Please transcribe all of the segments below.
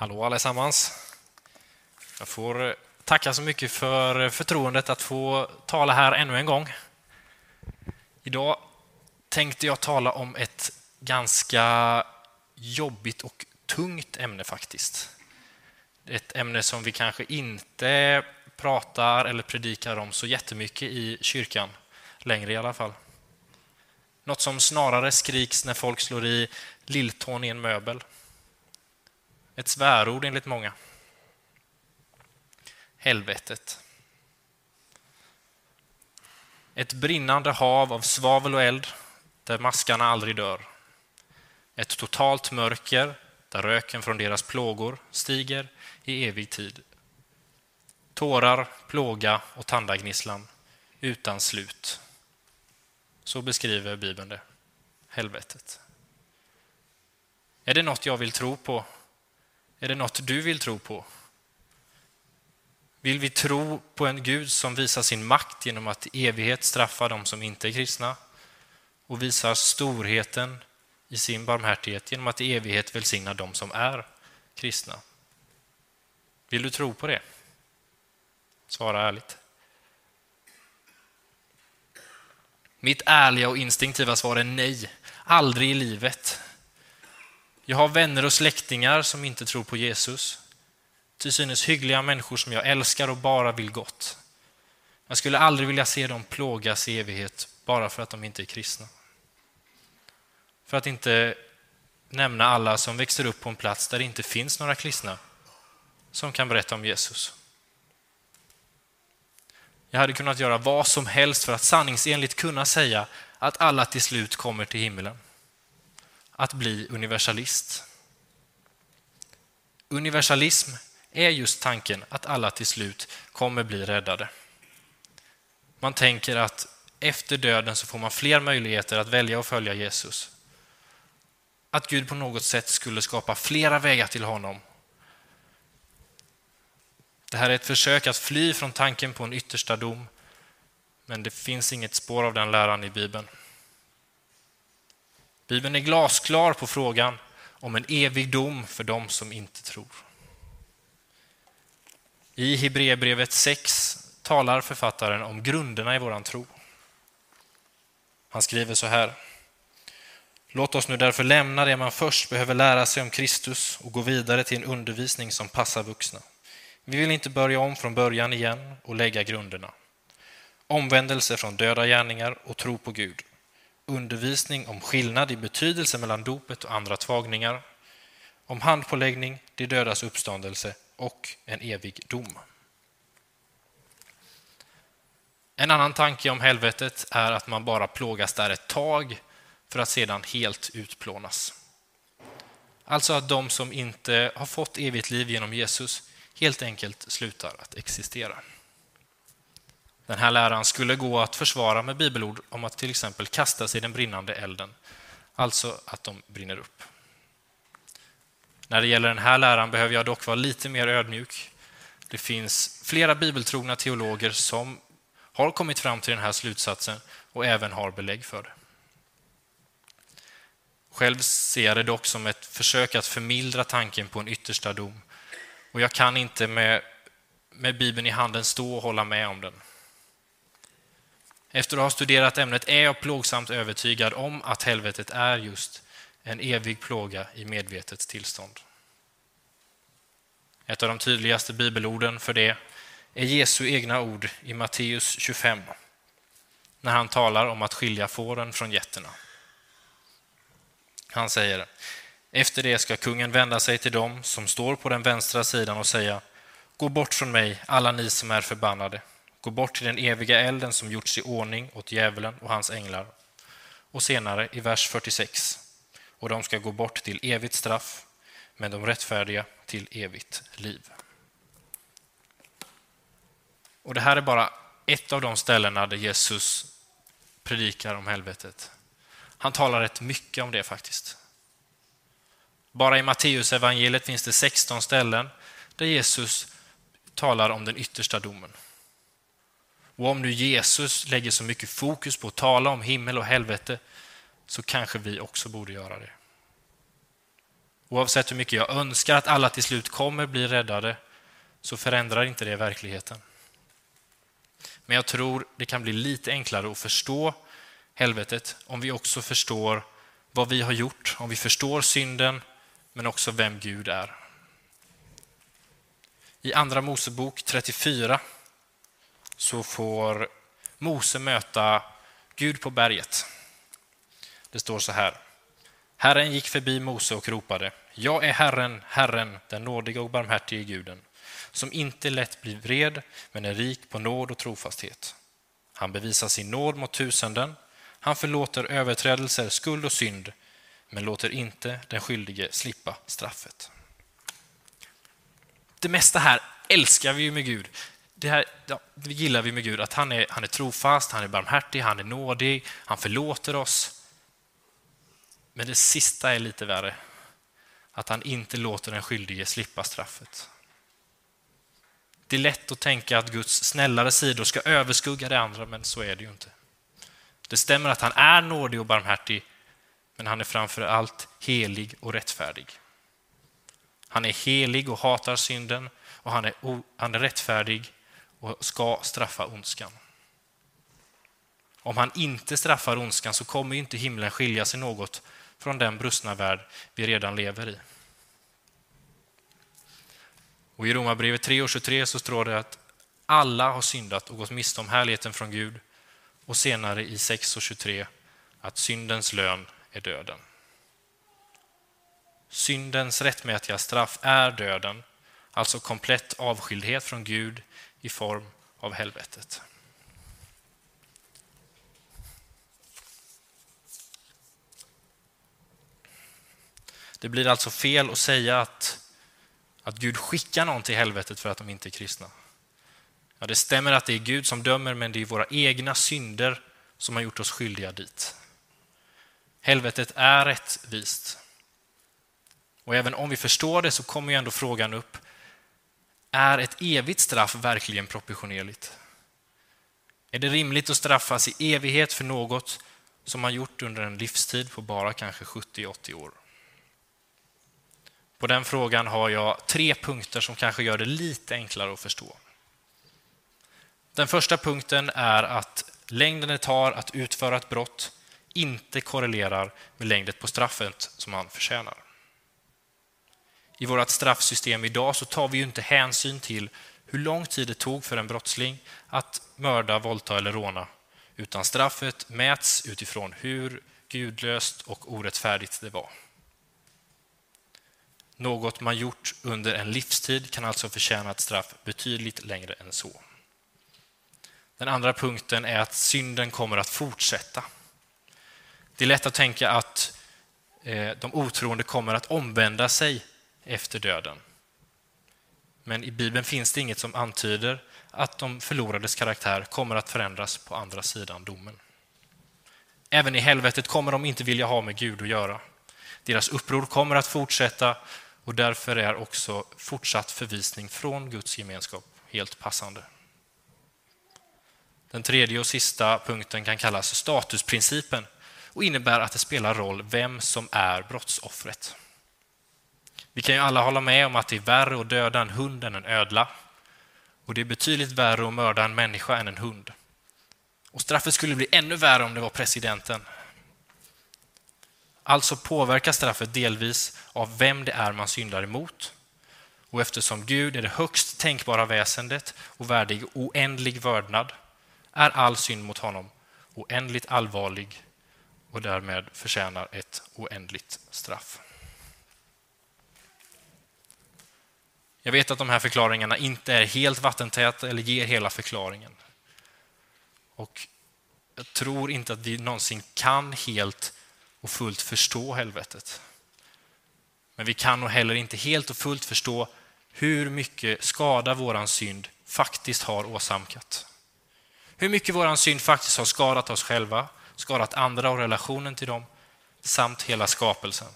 Hallå allesammans. Jag får eh, tacka så mycket för eh, förtroendet att få tala här ännu en gång. Idag tänkte jag tala om ett ganska jobbigt och tungt ämne faktiskt. Ett ämne som vi kanske inte pratar eller predikar om så jättemycket i kyrkan, längre i alla fall. Något som snarare skriks när folk slår i lilltån i en möbel. Ett svärord enligt många. Helvetet. Ett brinnande hav av svavel och eld där maskarna aldrig dör. Ett totalt mörker där röken från deras plågor stiger i evig tid. Tårar, plåga och tandagnisslan utan slut. Så beskriver Bibeln det. Helvetet. Är det något jag vill tro på? Är det något du vill tro på? Vill vi tro på en Gud som visar sin makt genom att i evighet straffa de som inte är kristna och visar storheten i sin barmhärtighet genom att i evighet välsigna de som är kristna? Vill du tro på det? Svara ärligt. Mitt ärliga och instinktiva svar är nej. Aldrig i livet. Jag har vänner och släktingar som inte tror på Jesus. Till synes hyggliga människor som jag älskar och bara vill gott. Jag skulle aldrig vilja se dem plågas i evighet bara för att de inte är kristna. För att inte nämna alla som växer upp på en plats där det inte finns några kristna som kan berätta om Jesus. Jag hade kunnat göra vad som helst för att sanningsenligt kunna säga att alla till slut kommer till himlen. Att bli universalist. Universalism är just tanken att alla till slut kommer bli räddade. Man tänker att efter döden så får man fler möjligheter att välja att följa Jesus. Att Gud på något sätt skulle skapa flera vägar till honom. Det här är ett försök att fly från tanken på en yttersta dom, men det finns inget spår av den läran i Bibeln. Bibeln är glasklar på frågan om en evig dom för dem som inte tror. I Hebreerbrevet 6 talar författaren om grunderna i våran tro. Han skriver så här. Låt oss nu därför lämna det man först behöver lära sig om Kristus och gå vidare till en undervisning som passar vuxna. Vi vill inte börja om från början igen och lägga grunderna. Omvändelse från döda gärningar och tro på Gud. Undervisning om skillnad i betydelse mellan dopet och andra tvagningar. Om handpåläggning, de dödas uppståndelse och en evig dom. En annan tanke om helvetet är att man bara plågas där ett tag för att sedan helt utplånas. Alltså att de som inte har fått evigt liv genom Jesus helt enkelt slutar att existera. Den här läran skulle gå att försvara med bibelord om att till exempel kasta sig i den brinnande elden, alltså att de brinner upp. När det gäller den här läran behöver jag dock vara lite mer ödmjuk. Det finns flera bibeltrogna teologer som har kommit fram till den här slutsatsen och även har belägg för det. Själv ser jag det dock som ett försök att förmildra tanken på en yttersta dom och jag kan inte med, med Bibeln i handen stå och hålla med om den. Efter att ha studerat ämnet är jag plågsamt övertygad om att helvetet är just en evig plåga i medvetet tillstånd. Ett av de tydligaste bibelorden för det är Jesu egna ord i Matteus 25 när han talar om att skilja fåren från getterna. Han säger efter det ska kungen vända sig till dem som står på den vänstra sidan och säga Gå bort från mig, alla ni som är förbannade. Gå bort till den eviga elden som gjorts i ordning åt djävulen och hans änglar. Och senare i vers 46. Och de ska gå bort till evigt straff, men de rättfärdiga till evigt liv. Och Det här är bara ett av de ställena där Jesus predikar om helvetet. Han talar rätt mycket om det faktiskt. Bara i Matteus evangeliet finns det 16 ställen där Jesus talar om den yttersta domen. Och om nu Jesus lägger så mycket fokus på att tala om himmel och helvete så kanske vi också borde göra det. Oavsett hur mycket jag önskar att alla till slut kommer bli räddade så förändrar inte det verkligheten. Men jag tror det kan bli lite enklare att förstå helvetet om vi också förstår vad vi har gjort, om vi förstår synden men också vem Gud är. I Andra Mosebok 34 så får Mose möta Gud på berget. Det står så här. Herren gick förbi Mose och ropade. Jag är Herren, Herren, den nådiga och barmhärtige Guden, som inte lätt blir vred, men är rik på nåd och trofasthet. Han bevisar sin nåd mot tusenden. Han förlåter överträdelser, skuld och synd, men låter inte den skyldige slippa straffet. Det mesta här älskar vi ju med Gud. Det här ja, det gillar vi med Gud, att han är, han är trofast, han är barmhärtig, han är nådig, han förlåter oss. Men det sista är lite värre. Att han inte låter den skyldige slippa straffet. Det är lätt att tänka att Guds snällare sidor ska överskugga det andra, men så är det ju inte. Det stämmer att han är nådig och barmhärtig, men han är framför allt helig och rättfärdig. Han är helig och hatar synden och han är, han är rättfärdig och ska straffa ondskan. Om han inte straffar ondskan så kommer inte himlen skilja sig något från den brustna värld vi redan lever i. Och I Romarbrevet 3.23 så står det att alla har syndat och gått miste om härligheten från Gud och senare i 6.23 att syndens lön är döden. Syndens rättmätiga straff är döden, alltså komplett avskildhet från Gud i form av helvetet. Det blir alltså fel att säga att, att Gud skickar någon till helvetet för att de inte är kristna. Ja, det stämmer att det är Gud som dömer, men det är våra egna synder som har gjort oss skyldiga dit. Helvetet är rättvist. Och även om vi förstår det så kommer ju ändå frågan upp, är ett evigt straff verkligen proportionerligt? Är det rimligt att straffas i evighet för något som man gjort under en livstid på bara kanske 70-80 år? På den frågan har jag tre punkter som kanske gör det lite enklare att förstå. Den första punkten är att längden det tar att utföra ett brott inte korrelerar med längden på straffet som man förtjänar. I vårt straffsystem idag så tar vi ju inte hänsyn till hur lång tid det tog för en brottsling att mörda, våldta eller råna, utan straffet mäts utifrån hur gudlöst och orättfärdigt det var. Något man gjort under en livstid kan alltså förtjäna ett straff betydligt längre än så. Den andra punkten är att synden kommer att fortsätta. Det är lätt att tänka att eh, de otroende kommer att omvända sig efter döden. Men i Bibeln finns det inget som antyder att de förlorades karaktär kommer att förändras på andra sidan domen. Även i helvetet kommer de inte vilja ha med Gud att göra. Deras uppror kommer att fortsätta och därför är också fortsatt förvisning från Guds gemenskap helt passande. Den tredje och sista punkten kan kallas statusprincipen och innebär att det spelar roll vem som är brottsoffret. Vi kan ju alla hålla med om att det är värre att döda en hund än en ödla. Och det är betydligt värre att mörda en människa än en hund. Och straffet skulle bli ännu värre om det var presidenten. Alltså påverkas straffet delvis av vem det är man syndar emot. Och eftersom Gud är det högst tänkbara väsendet och värdig oändlig vördnad är all synd mot honom oändligt allvarlig och därmed förtjänar ett oändligt straff. Jag vet att de här förklaringarna inte är helt vattentäta eller ger hela förklaringen. Och jag tror inte att vi någonsin kan helt och fullt förstå helvetet. Men vi kan nog heller inte helt och fullt förstå hur mycket skada våran synd faktiskt har åsamkat. Hur mycket våran synd faktiskt har skadat oss själva, skadat andra och relationen till dem, samt hela skapelsen.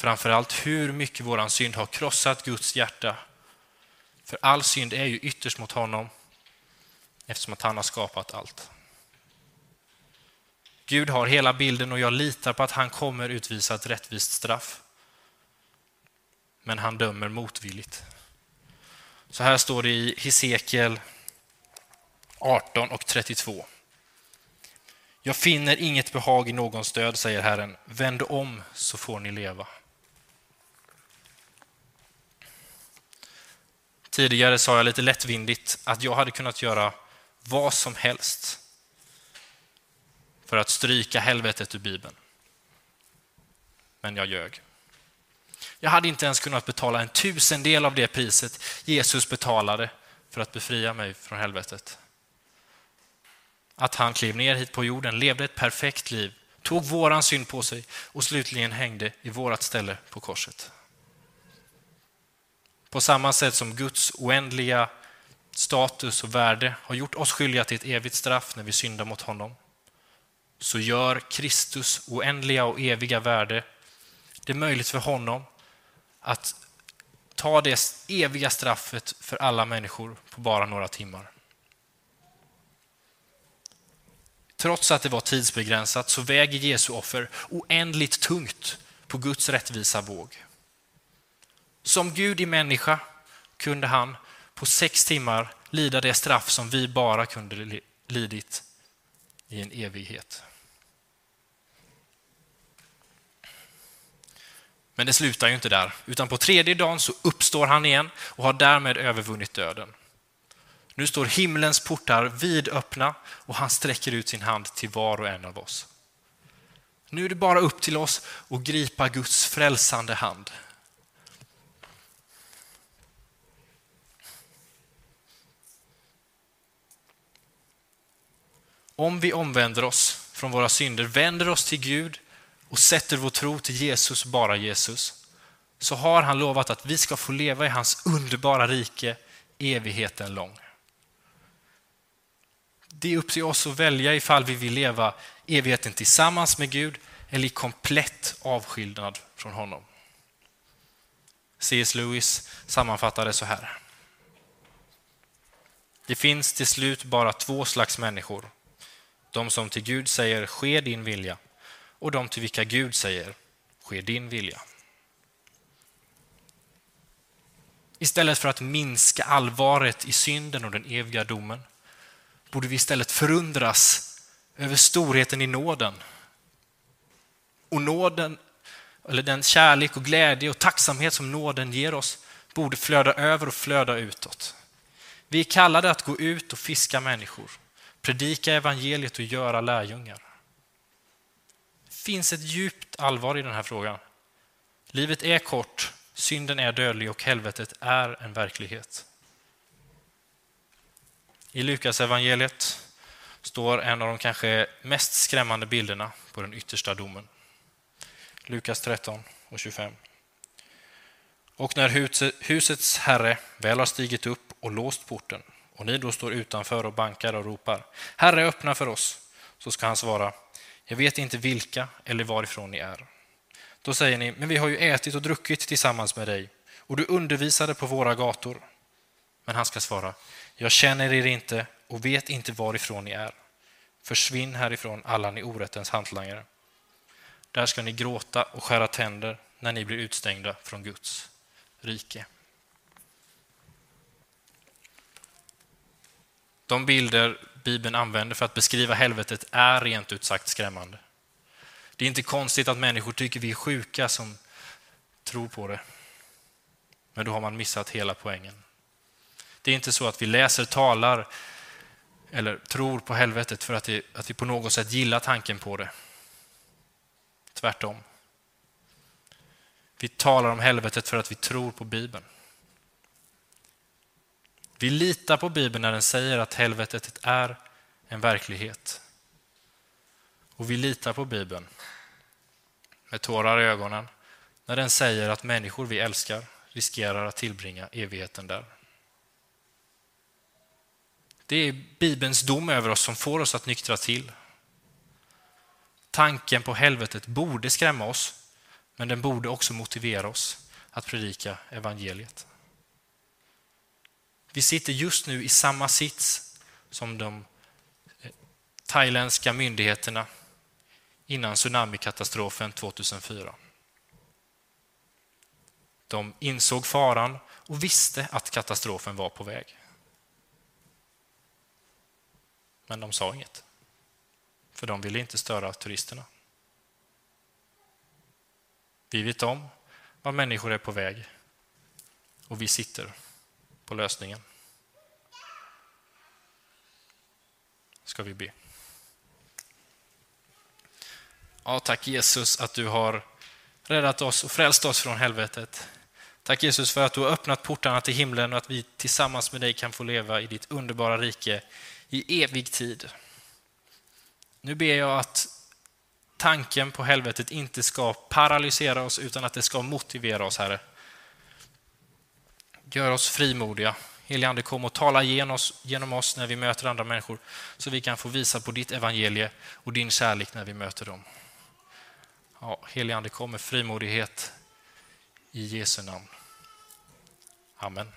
Framförallt hur mycket våran synd har krossat Guds hjärta. För all synd är ju ytterst mot honom eftersom att han har skapat allt. Gud har hela bilden och jag litar på att han kommer utvisa ett rättvist straff. Men han dömer motvilligt. Så här står det i Hesekiel 18 och 32. Jag finner inget behag i någons död, säger Herren. Vänd om så får ni leva. Tidigare sa jag lite lättvindigt att jag hade kunnat göra vad som helst för att stryka helvetet ur Bibeln. Men jag ljög. Jag hade inte ens kunnat betala en tusendel av det priset Jesus betalade för att befria mig från helvetet. Att han klev ner hit på jorden, levde ett perfekt liv, tog våran synd på sig och slutligen hängde i vårat ställe på korset. På samma sätt som Guds oändliga status och värde har gjort oss skyldiga till ett evigt straff när vi syndar mot honom, så gör Kristus oändliga och eviga värde det möjligt för honom att ta det eviga straffet för alla människor på bara några timmar. Trots att det var tidsbegränsat så väger Jesu offer oändligt tungt på Guds rättvisa våg. Som Gud i människa kunde han på sex timmar lida det straff som vi bara kunde lidit i en evighet. Men det slutar ju inte där, utan på tredje dagen så uppstår han igen och har därmed övervunnit döden. Nu står himlens portar vidöppna och han sträcker ut sin hand till var och en av oss. Nu är det bara upp till oss att gripa Guds frälsande hand. Om vi omvänder oss från våra synder, vänder oss till Gud och sätter vår tro till Jesus, bara Jesus, så har han lovat att vi ska få leva i hans underbara rike evigheten lång. Det är upp till oss att välja ifall vi vill leva evigheten tillsammans med Gud eller i komplett avskildnad från honom. C.S. Lewis sammanfattar det så här. Det finns till slut bara två slags människor. De som till Gud säger ”ske din vilja” och de till vilka Gud säger ”ske din vilja”. Istället för att minska allvaret i synden och den eviga domen borde vi istället förundras över storheten i nåden. Och nåden, eller den kärlek och glädje och tacksamhet som nåden ger oss borde flöda över och flöda utåt. Vi är kallade att gå ut och fiska människor, predika evangeliet och göra lärjungar. Det finns ett djupt allvar i den här frågan. Livet är kort, synden är dödlig och helvetet är en verklighet. I Lukas evangeliet står en av de kanske mest skrämmande bilderna på den yttersta domen. Lukas 13 och 25. Och när husets herre väl har stigit upp och låst porten och ni då står utanför och bankar och ropar Herre, öppna för oss, så ska han svara Jag vet inte vilka eller varifrån ni är. Då säger ni, men vi har ju ätit och druckit tillsammans med dig och du undervisade på våra gator. Men han ska svara, jag känner er inte och vet inte varifrån ni är. Försvinn härifrån, alla ni orättens hantlangare. Där ska ni gråta och skära tänder när ni blir utstängda från Guds rike. De bilder Bibeln använder för att beskriva helvetet är rent ut sagt skrämmande. Det är inte konstigt att människor tycker vi är sjuka som tror på det. Men då har man missat hela poängen. Det är inte så att vi läser, talar eller tror på helvetet för att, det, att vi på något sätt gillar tanken på det. Tvärtom. Vi talar om helvetet för att vi tror på Bibeln. Vi litar på Bibeln när den säger att helvetet är en verklighet. Och vi litar på Bibeln med tårar i ögonen när den säger att människor vi älskar riskerar att tillbringa evigheten där. Det är Bibelns dom över oss som får oss att nyktra till. Tanken på helvetet borde skrämma oss, men den borde också motivera oss att predika evangeliet. Vi sitter just nu i samma sits som de eh, thailändska myndigheterna innan tsunamikatastrofen 2004. De insåg faran och visste att katastrofen var på väg. Men de sa inget, för de ville inte störa turisterna. Vi vet om var människor är på väg och vi sitter på lösningen. Ska vi be. Ja, tack Jesus att du har räddat oss och frälst oss från helvetet. Tack Jesus för att du har öppnat portarna till himlen och att vi tillsammans med dig kan få leva i ditt underbara rike i evig tid. Nu ber jag att tanken på helvetet inte ska paralysera oss utan att det ska motivera oss, Herre. Gör oss frimodiga. Helige kom och tala genom oss när vi möter andra människor så vi kan få visa på ditt evangelie och din kärlek när vi möter dem. Ja, Helige Ande, kom med frimodighet i Jesu namn. Amen.